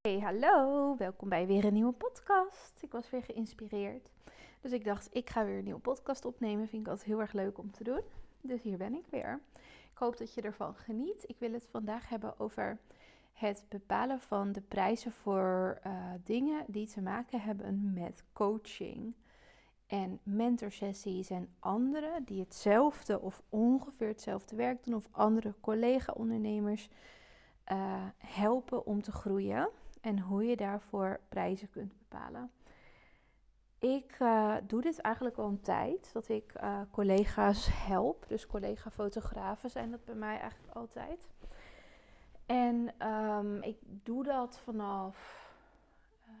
Hey, hallo, welkom bij weer een nieuwe podcast. Ik was weer geïnspireerd. Dus ik dacht, ik ga weer een nieuwe podcast opnemen. Vind ik altijd heel erg leuk om te doen. Dus hier ben ik weer. Ik hoop dat je ervan geniet. Ik wil het vandaag hebben over het bepalen van de prijzen voor uh, dingen die te maken hebben met coaching. En mentorsessies en anderen die hetzelfde of ongeveer hetzelfde werk doen. Of andere collega-ondernemers uh, helpen om te groeien en hoe je daarvoor prijzen kunt bepalen. Ik uh, doe dit eigenlijk al een tijd, dat ik uh, collega's help. Dus collega-fotografen zijn dat bij mij eigenlijk altijd. En um, ik doe dat vanaf. Uh,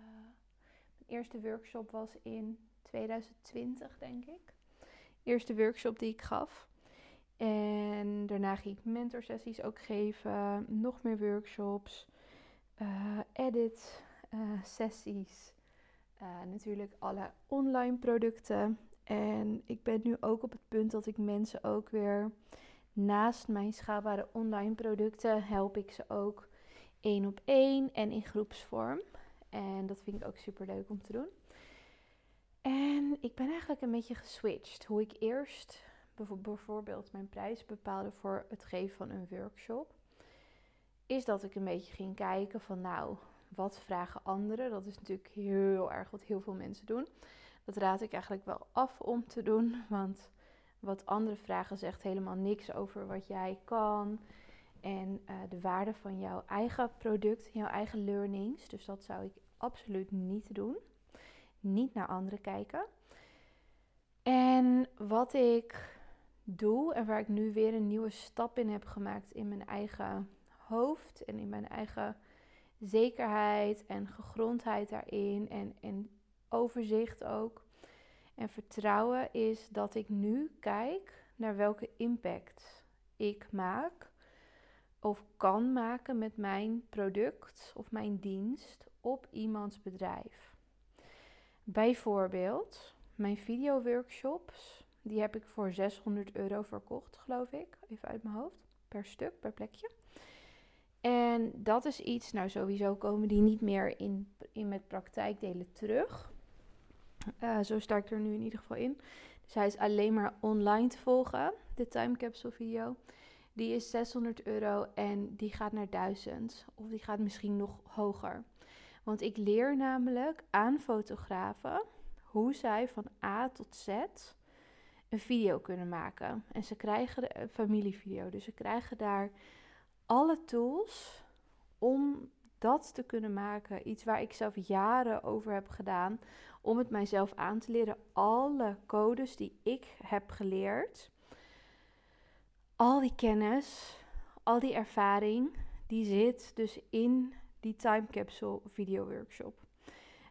mijn eerste workshop was in 2020, denk ik. Eerste workshop die ik gaf. En daarna ging ik mentorsessies ook geven, nog meer workshops uh, edit uh, sessies. Uh, natuurlijk alle online producten. En ik ben nu ook op het punt dat ik mensen ook weer naast mijn schaalbare online producten help ik ze ook één op één en in groepsvorm. En dat vind ik ook super leuk om te doen. En ik ben eigenlijk een beetje geswitcht. Hoe ik eerst bijvoorbeeld mijn prijs bepaalde voor het geven van een workshop is dat ik een beetje ging kijken van nou, wat vragen anderen? Dat is natuurlijk heel erg wat heel veel mensen doen. Dat raad ik eigenlijk wel af om te doen, want wat andere vragen zegt helemaal niks over wat jij kan en uh, de waarde van jouw eigen product, jouw eigen learnings. Dus dat zou ik absoluut niet doen. Niet naar anderen kijken. En wat ik doe en waar ik nu weer een nieuwe stap in heb gemaakt in mijn eigen hoofd en in mijn eigen zekerheid en gegrondheid daarin en, en overzicht ook. En vertrouwen is dat ik nu kijk naar welke impact ik maak of kan maken met mijn product of mijn dienst op iemands bedrijf. Bijvoorbeeld, mijn video workshops, die heb ik voor 600 euro verkocht, geloof ik, even uit mijn hoofd, per stuk, per plekje. En dat is iets, nou sowieso komen die niet meer in, in met praktijkdelen terug. Uh, zo sta ik er nu in ieder geval in. Dus hij is alleen maar online te volgen, de time capsule video. Die is 600 euro en die gaat naar 1000 of die gaat misschien nog hoger. Want ik leer namelijk aan fotografen hoe zij van A tot Z een video kunnen maken. En ze krijgen een familievideo, dus ze krijgen daar alle tools om dat te kunnen maken. Iets waar ik zelf jaren over heb gedaan. Om het mijzelf aan te leren. Alle codes die ik heb geleerd. Al die kennis, al die ervaring, die zit dus in die time capsule video workshop.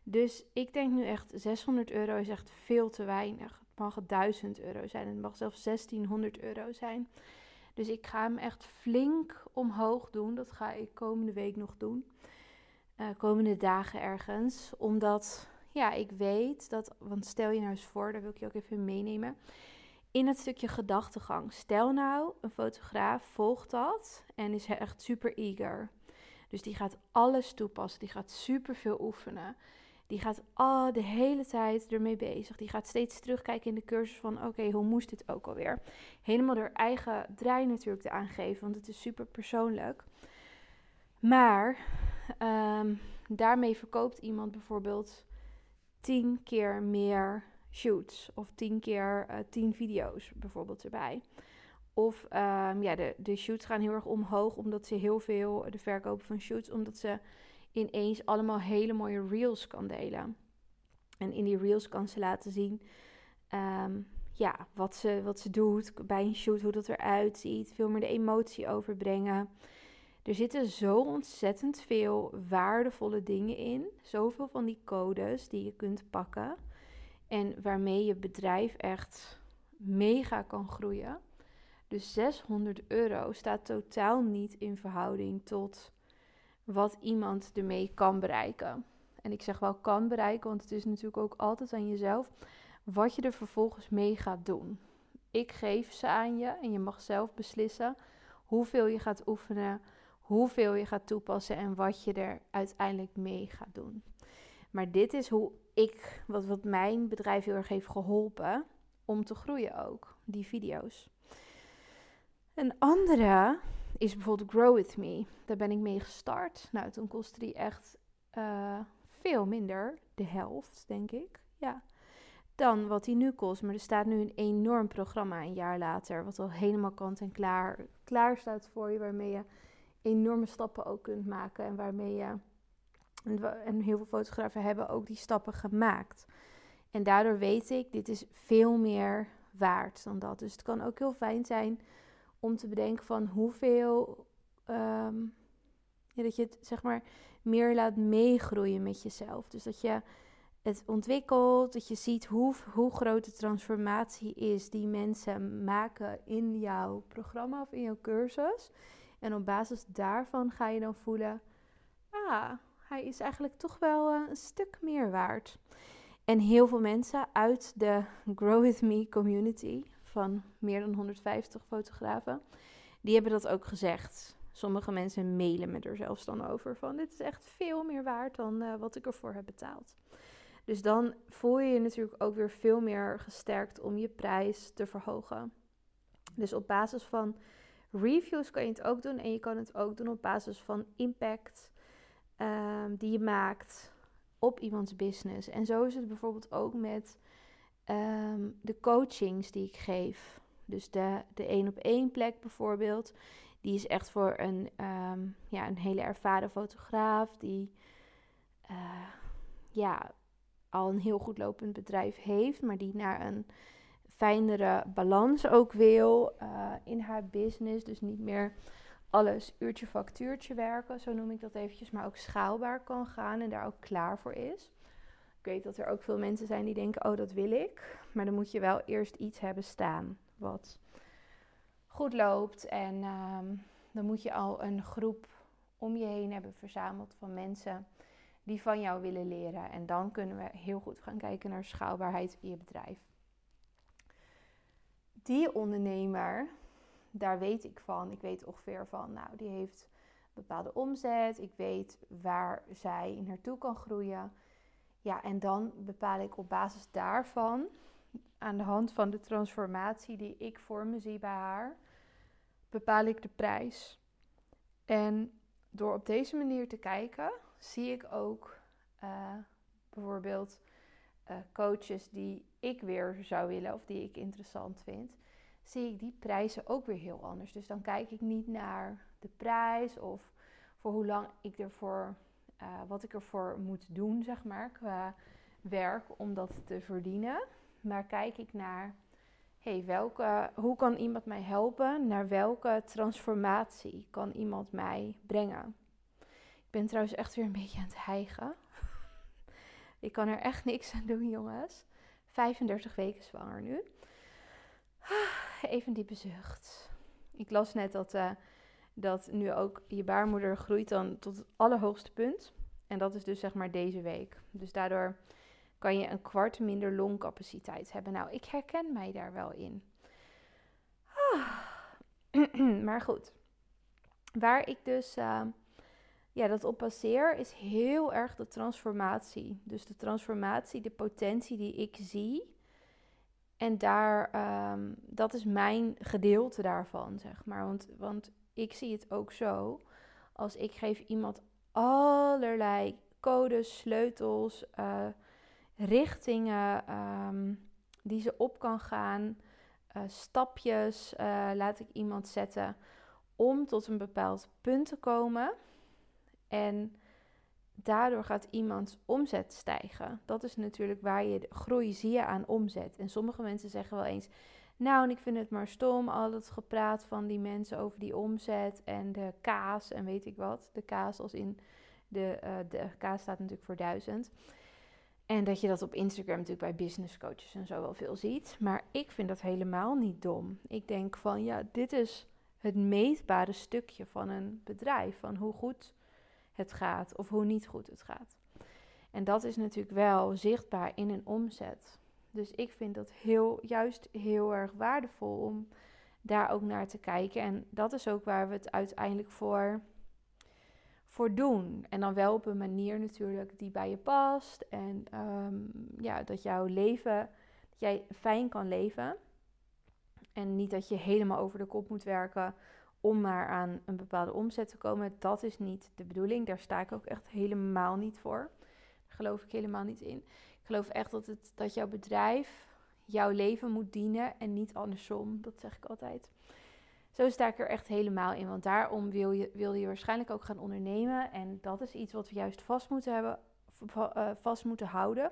Dus ik denk nu echt 600 euro is echt veel te weinig. Het mag 1000 euro zijn. Het mag zelfs 1600 euro zijn. Dus ik ga hem echt flink omhoog doen. Dat ga ik komende week nog doen. Uh, komende dagen ergens. Omdat ja, ik weet dat. Want stel je nou eens voor, daar wil ik je ook even meenemen. In het stukje gedachtegang. Stel nou, een fotograaf volgt dat en is echt super eager. Dus die gaat alles toepassen. Die gaat super veel oefenen. Die gaat al de hele tijd ermee bezig. Die gaat steeds terugkijken in de cursus van oké, hoe moest dit ook alweer? Helemaal door eigen draai natuurlijk te aangeven, want het is super persoonlijk. Maar um, daarmee verkoopt iemand bijvoorbeeld tien keer meer shoots of tien keer uh, tien video's bijvoorbeeld erbij. Of um, ja, de, de shoots gaan heel erg omhoog omdat ze heel veel, de verkopen van shoots, omdat ze ineens allemaal hele mooie reels kan delen. En in die reels kan ze laten zien um, ja, wat, ze, wat ze doet bij een shoot, hoe dat eruit ziet. Veel meer de emotie overbrengen. Er zitten zo ontzettend veel waardevolle dingen in. Zoveel van die codes die je kunt pakken. En waarmee je bedrijf echt mega kan groeien. Dus 600 euro staat totaal niet in verhouding tot wat iemand ermee kan bereiken. En ik zeg wel kan bereiken, want het is natuurlijk ook altijd aan jezelf wat je er vervolgens mee gaat doen. Ik geef ze aan je en je mag zelf beslissen hoeveel je gaat oefenen, hoeveel je gaat toepassen en wat je er uiteindelijk mee gaat doen. Maar dit is hoe ik, wat, wat mijn bedrijf heel erg heeft geholpen om te groeien ook, die video's. Een andere is bijvoorbeeld Grow With Me. Daar ben ik mee gestart. Nou, toen kostte die echt uh, veel minder, de helft denk ik. Ja. Dan wat die nu kost. Maar er staat nu een enorm programma een jaar later. Wat al helemaal kant en klaar, klaar staat voor je. Waarmee je enorme stappen ook kunt maken. En waarmee je. En heel veel fotografen hebben ook die stappen gemaakt. En daardoor weet ik, dit is veel meer waard dan dat. Dus het kan ook heel fijn zijn om te bedenken van hoeveel. Ehm, dat je het zeg maar meer laat meegroeien met jezelf. Dus dat je het ontwikkelt, dat je ziet hoe, hoe groot de transformatie is die mensen maken in jouw programma of in jouw cursus. En op basis daarvan ga je dan voelen, ah, hij is eigenlijk toch wel eh, een stuk meer waard. En heel veel mensen uit de Grow With Me community van meer dan 150 fotografen, die hebben dat ook gezegd. Sommige mensen mailen me er zelfs dan over van dit is echt veel meer waard dan uh, wat ik ervoor heb betaald. Dus dan voel je je natuurlijk ook weer veel meer gesterkt om je prijs te verhogen. Dus op basis van reviews kan je het ook doen en je kan het ook doen op basis van impact um, die je maakt op iemands business. En zo is het bijvoorbeeld ook met um, de coachings die ik geef. Dus de, de één op één plek bijvoorbeeld. Die is echt voor een, um, ja, een hele ervaren fotograaf die uh, ja, al een heel goed lopend bedrijf heeft, maar die naar een fijnere balans ook wil uh, in haar business. Dus niet meer alles uurtje factuurtje werken, zo noem ik dat eventjes, maar ook schaalbaar kan gaan en daar ook klaar voor is. Ik weet dat er ook veel mensen zijn die denken, oh dat wil ik, maar dan moet je wel eerst iets hebben staan wat goed loopt en um, dan moet je al een groep om je heen hebben verzameld van mensen die van jou willen leren. En dan kunnen we heel goed gaan kijken naar schaalbaarheid in je bedrijf. Die ondernemer, daar weet ik van. Ik weet ongeveer van, nou, die heeft bepaalde omzet. Ik weet waar zij naartoe kan groeien. Ja, en dan bepaal ik op basis daarvan, aan de hand van de transformatie die ik voor me zie bij haar, bepaal ik de prijs. En door op deze manier te kijken, zie ik ook uh, bijvoorbeeld uh, coaches die ik weer zou willen of die ik interessant vind, zie ik die prijzen ook weer heel anders. Dus dan kijk ik niet naar de prijs of voor hoe lang ik ervoor, uh, wat ik ervoor moet doen, zeg maar, qua werk om dat te verdienen. Maar kijk ik naar, hey, welke, hoe kan iemand mij helpen? Naar welke transformatie kan iemand mij brengen? Ik ben trouwens echt weer een beetje aan het hijgen. ik kan er echt niks aan doen, jongens. 35 weken zwanger nu. Even diepe zucht. Ik las net dat, uh, dat nu ook je baarmoeder groeit dan tot het allerhoogste punt. En dat is dus zeg maar deze week. Dus daardoor kan je een kwart minder longcapaciteit hebben. Nou, ik herken mij daar wel in. maar goed. Waar ik dus uh, ja, dat op baseer is heel erg de transformatie. Dus de transformatie, de potentie die ik zie. En daar, um, dat is mijn gedeelte daarvan, zeg maar. Want, want ik zie het ook zo. Als ik geef iemand allerlei codes, sleutels, uh, richtingen um, die ze op kan gaan, uh, stapjes uh, laat ik iemand zetten om tot een bepaald punt te komen. En daardoor gaat iemands omzet stijgen. Dat is natuurlijk waar je groei zie je aan omzet. En sommige mensen zeggen wel eens: Nou, en ik vind het maar stom, al het gepraat van die mensen over die omzet en de kaas en weet ik wat. De kaas als in de, uh, de kaas staat natuurlijk voor duizend. En dat je dat op Instagram natuurlijk bij business coaches en zo wel veel ziet. Maar ik vind dat helemaal niet dom. Ik denk van ja, dit is het meetbare stukje van een bedrijf. Van hoe goed het gaat of hoe niet goed het gaat. En dat is natuurlijk wel zichtbaar in een omzet. Dus ik vind dat heel, juist heel erg waardevol om daar ook naar te kijken. En dat is ook waar we het uiteindelijk voor voor doen. En dan wel op een manier natuurlijk die bij je past. En ehm, ja, dat jouw leven, dat jij fijn kan leven. En niet dat je helemaal over de kop moet werken om maar aan een bepaalde omzet te komen. Dat is niet de bedoeling. Daar sta ik ook echt helemaal niet voor. Geloof ik helemaal niet in. Ik geloof echt dat, het, dat jouw bedrijf jouw leven moet dienen en niet andersom. Dat zeg ik altijd. Zo sta ik er echt helemaal in. Want daarom wil je, wil je waarschijnlijk ook gaan ondernemen. En dat is iets wat we juist vast moeten hebben, eh, vast moeten houden.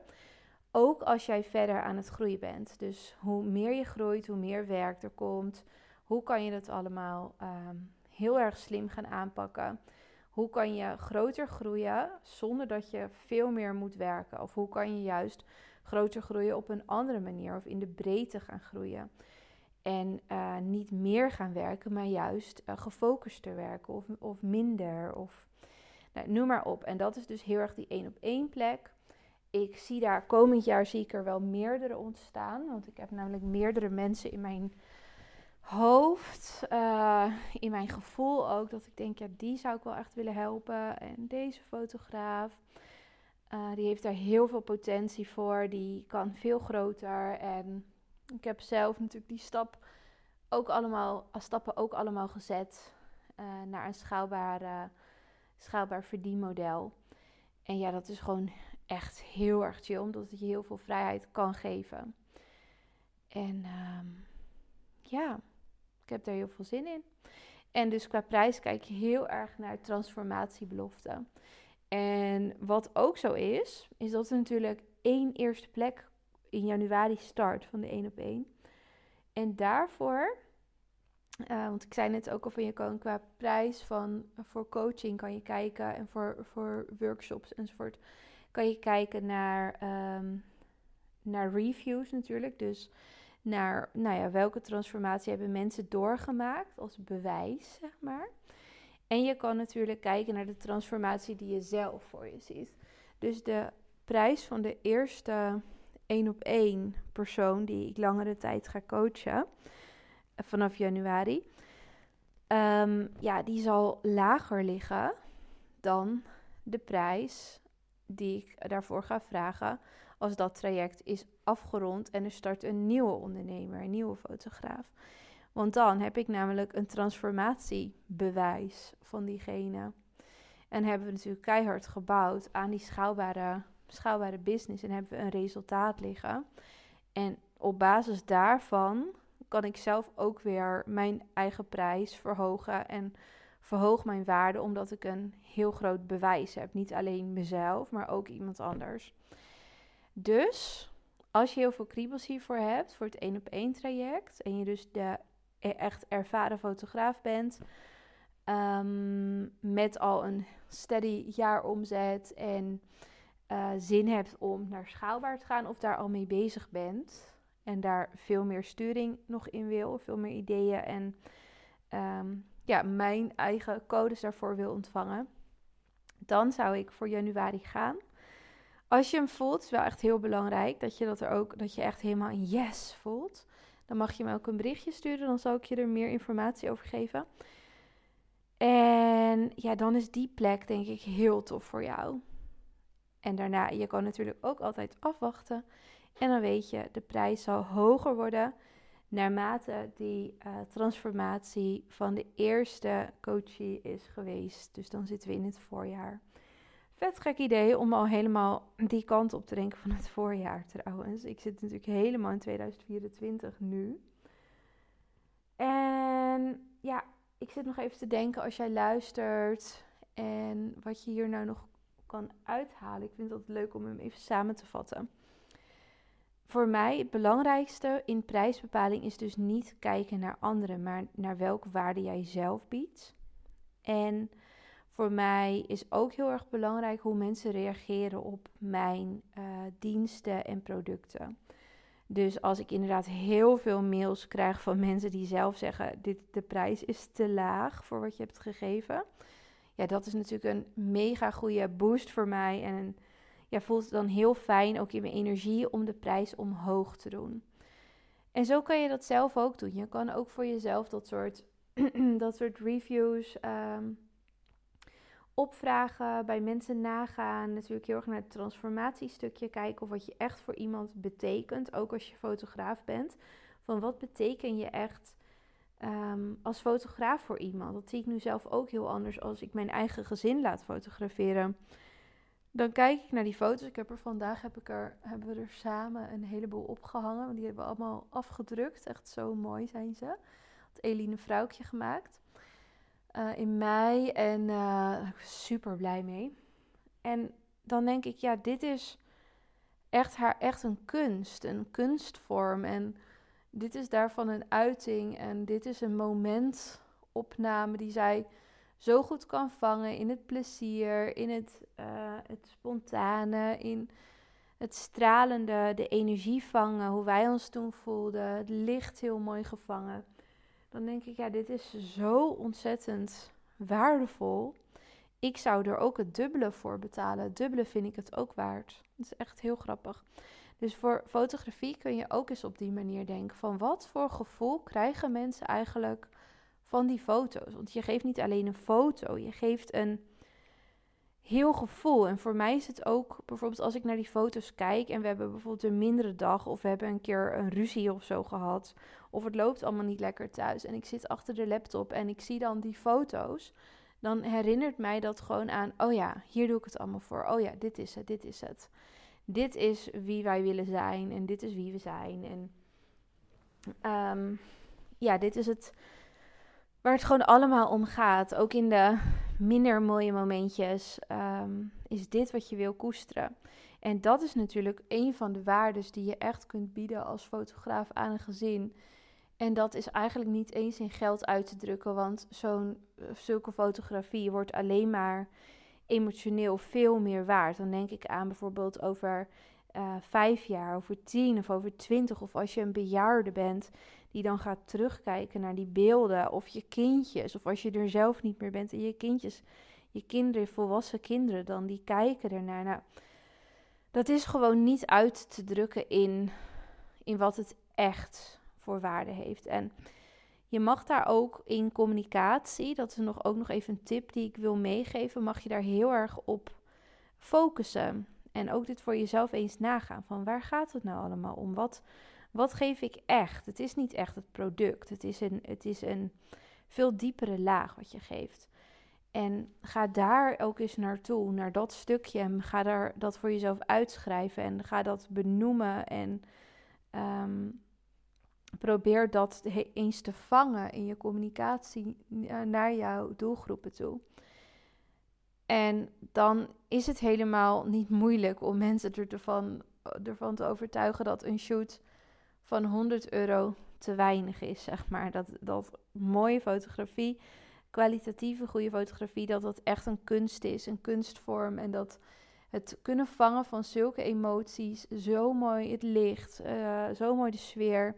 Ook als jij verder aan het groeien bent. Dus hoe meer je groeit, hoe meer werk er komt. Hoe kan je dat allemaal ehm, heel erg slim gaan aanpakken? Hoe kan je groter groeien zonder dat je veel meer moet werken? Of hoe kan je juist groter groeien op een andere manier of in de breedte gaan groeien? En uh, niet meer gaan werken, maar juist uh, gefocuster werken of, of minder. Of, nou, noem maar op. En dat is dus heel erg die één op één plek. Ik zie daar komend jaar zie ik er wel meerdere ontstaan. Want ik heb namelijk meerdere mensen in mijn hoofd, uh, in mijn gevoel ook. Dat ik denk, ja, die zou ik wel echt willen helpen. En deze fotograaf, die heeft daar heel veel potentie voor. Die kan veel groter en ik heb zelf natuurlijk die stap ook allemaal, als stappen ook allemaal gezet uh, naar een schaalbaar, schaalbaar verdienmodel. En ja, dat is gewoon echt heel erg chill, omdat het je heel veel vrijheid kan geven. En uh, ja, ik heb daar heel veel zin in. En dus qua prijs kijk je heel erg naar transformatiebelofte. En wat ook zo is, is dat er natuurlijk één eerste plek in januari start van de 1 op 1. En daarvoor, uh, want ik zei net ook al van je kan qua prijs van voor coaching kan je kijken en voor, voor workshops enzovoort kan je kijken naar, um, naar reviews natuurlijk. Dus naar nou ja, welke transformatie hebben mensen doorgemaakt als bewijs, zeg maar. En je kan natuurlijk kijken naar de transformatie die je zelf voor je ziet. Dus de prijs van de eerste één op één persoon die ik langere tijd ga coachen eh, vanaf januari. Um, ja, die zal lager liggen dan de prijs die ik daarvoor ga vragen als dat traject is afgerond en er start een nieuwe ondernemer, een nieuwe fotograaf. Want dan heb ik namelijk een transformatiebewijs van diegene. En hebben we natuurlijk keihard gebouwd aan die schaalbare schaalbare business en hebben we een resultaat liggen. En op basis daarvan kan ik zelf ook weer mijn eigen prijs verhogen en verhoog mijn waarde omdat ik een heel groot bewijs heb. Niet alleen mezelf, maar ook iemand anders. Dus als je heel veel kriebels hiervoor hebt, voor het één op één traject, en je dus de e-, echt ervaren fotograaf bent, ehm, met al een steady jaaromzet en uh, zin hebt om naar schaalbaar te gaan of daar al mee bezig bent en daar veel meer sturing nog in wil, veel meer ideeën en ehm, ja, mijn eigen codes daarvoor wil ontvangen, dan zou ik voor januari gaan. Als je hem voelt, is wel echt heel belangrijk dat je dat er ook, dat je echt helemaal een yes voelt. Dan mag je me ook een berichtje sturen, dan zal ik je er meer informatie over geven. En ja, dan is die plek denk ik heel tof voor jou. En daarna, je kan natuurlijk ook altijd afwachten. En dan weet je, de prijs zal hoger worden naarmate die uh, transformatie van de eerste coachie is geweest. Dus dan zitten we in het voorjaar. Vet gek idee om al helemaal die kant op te denken van het voorjaar trouwens. Ik zit natuurlijk helemaal in 2024 nu. En ja, ik zit nog even te denken als jij luistert en wat je hier nou nog kan uithalen. Ik vind het leuk om hem even samen te vatten. Voor mij het belangrijkste in prijsbepaling is dus niet kijken naar anderen, maar naar welke waarde jij zelf biedt. En voor mij is ook heel erg belangrijk hoe mensen reageren op mijn uh, diensten en producten. Dus als ik inderdaad heel veel mails krijg van mensen die zelf zeggen: dit, de prijs is te laag voor wat je hebt gegeven, ja, dat is natuurlijk een mega goede boost voor mij. En ja, voelt het dan heel fijn, ook in mijn energie, om de prijs omhoog te doen. En zo kan je dat zelf ook doen. Je kan ook voor jezelf dat soort, dat soort reviews um, opvragen, bij mensen nagaan. Natuurlijk heel erg naar het transformatiestukje kijken of wat je echt voor iemand betekent. Ook als je fotograaf bent. Van wat beteken je echt ehm, als fotograaf voor iemand? Dat zie ik nu zelf ook heel anders als ik mijn eigen gezin laat fotograferen. Dan kijk ik naar die foto's. Ik heb er vandaag heb ik er, hebben we er samen een heleboel opgehangen. Die hebben we allemaal afgedrukt. Echt zo mooi zijn ze. Had Eline Vrouwtje gemaakt. Uh, in mei. En uh, super blij mee. En dan denk ik, ja, dit is echt haar echt een kunst. Een kunstvorm. En dit is daarvan een uiting. En dit is een momentopname die zij zo goed kan vangen in het plezier, in het, uh, het spontane, in het stralende, de energie vangen, hoe wij ons toen voelden, het licht heel mooi gevangen. Dan denk ik, ja, dit is zo ontzettend waardevol. Ik zou er ook het dubbele voor betalen. Dubbele vind ik het ook waard. Dat is echt heel grappig. Dus voor fotografie kun je ook eens op die manier denken: van wat voor gevoel krijgen mensen eigenlijk van die foto's. Want je geeft niet alleen een foto, je geeft een heel gevoel. En voor mij is het ook, bijvoorbeeld als ik naar die foto's kijk en we hebben bijvoorbeeld een mindere dag of we hebben een keer een ruzie of zo gehad. Of het loopt allemaal niet lekker thuis en ik zit achter de laptop en ik zie dan die foto's. Dan herinnert mij dat gewoon aan, oh ja, hier doe ik het allemaal voor. Oh ja, dit is het, dit is het. Dit is wie wij willen zijn en dit is wie we zijn. En ehm, ja, dit is het waar het gewoon allemaal om gaat. Ook in de minder mooie momentjes ehm, is dit wat je wil koesteren. En dat is natuurlijk een van de waarden die je echt kunt bieden als fotograaf aan een gezin. En dat is eigenlijk niet eens in geld uit te drukken, want zo'n eh, zulke fotografie wordt alleen maar emotioneel veel meer waard. Dan denk ik aan bijvoorbeeld over uh, vijf jaar, over tien of over twintig, of als je een bejaarde bent die dan gaat terugkijken naar die beelden. Of je kindjes, of als je er zelf niet meer bent en je kindjes, je kinderen, volwassen kinderen dan, die kijken ernaar. Nou, dat is gewoon niet uit te drukken in, in wat het echt voor waarde heeft. En je mag daar ook in communicatie, dat is nog, ook nog even een tip die ik wil meegeven, mag je daar heel erg op focussen. En ook dit voor jezelf eens nagaan. Van waar gaat het nou allemaal om? Wat, wat geef ik echt? Het is niet echt het product. Het is een, het is een veel diepere laag wat je geeft. En ga daar ook eens naartoe, naar dat stukje. En ga daar dat voor jezelf uitschrijven. En ga dat benoemen. En ehm, probeer dat eens te vangen in je communicatie naar jouw doelgroepen toe. En dan is het helemaal niet moeilijk om mensen ervan, ervan te overtuigen dat een shoot van 100 euro te weinig is, zeg maar. Dat, dat mooie fotografie, kwalitatieve goede fotografie, dat dat echt een kunst is, een kunstvorm. En dat het kunnen vangen van zulke emoties, zo mooi het licht, uh, zo mooi de sfeer,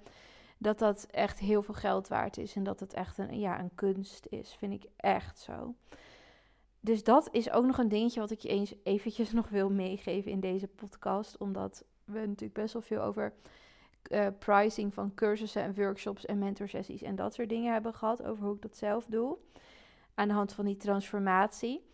dat dat echt heel veel geld waard is. En dat het echt een, ja, een kunst is, vind ik echt zo. Dus dat is ook nog een dingetje wat ik je eens eventjes nog wil meegeven in deze podcast. Omdat we natuurlijk best wel veel over uh, pricing van cursussen en workshops en mentorsessies en dat soort dingen hebben gehad. Over hoe ik dat zelf doe. Aan de hand van die transformatie.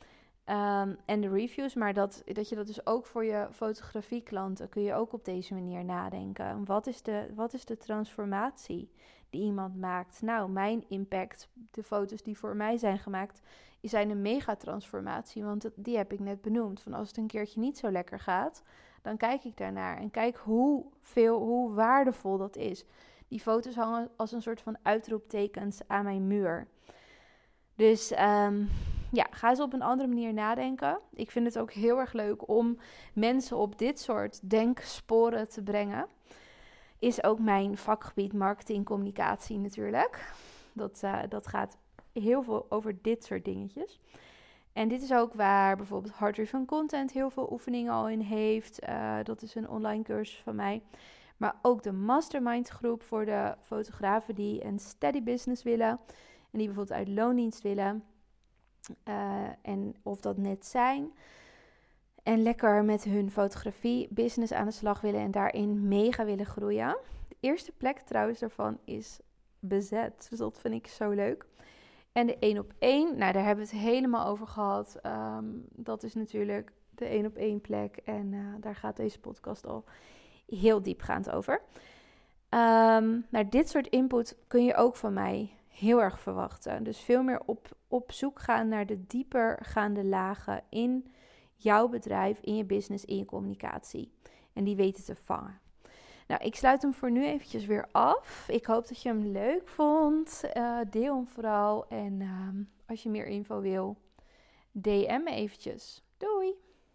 Um, en de reviews, maar dat, dat je dat dus ook voor je fotografieklanten kun je ook op deze manier nadenken. Wat is, de, wat is de transformatie die iemand maakt? Nou, mijn impact, de foto's die voor mij zijn gemaakt, zijn een megatransformatie. Want die heb ik net benoemd. Van als het een keertje niet zo lekker gaat, dan kijk ik daarnaar en kijk hoeveel, hoe waardevol dat is. Die foto's hangen als een soort van uitroeptekens aan mijn muur. Dus um, ja, ga eens op een andere manier nadenken. Ik vind het ook heel erg leuk om mensen op dit soort denksporen te brengen. Is ook mijn vakgebied marketing communicatie natuurlijk. Dat, uh, dat gaat heel veel over dit soort dingetjes. En dit is ook waar bijvoorbeeld Hard Driven Content heel veel oefeningen al in heeft. Uh, dat is een online cursus van mij. Maar ook de mastermind groep voor de fotografen die een steady business willen. En die bijvoorbeeld uit loondienst willen. Uh, en of dat net zijn. En lekker met hun fotografie business aan de slag willen en daarin mega willen groeien. De eerste plek trouwens daarvan is bezet. Dus dat vind ik zo leuk. En de één op één, nou daar hebben we het helemaal over gehad. Ehm, dat is natuurlijk de één op één plek. En uh, daar gaat deze podcast al heel diepgaand over. Um, nou, dit soort input kun je ook van mij heel erg verwachten. Dus veel meer op, op zoek gaan naar de dieper gaande lagen in jouw bedrijf, in je business, in je communicatie. En die weten te vangen. Nou, ik sluit hem voor nu eventjes weer af. Ik hoop dat je hem leuk vond. Uh, deel hem vooral. En uh, als je meer info wil, DM me eventjes. Doei!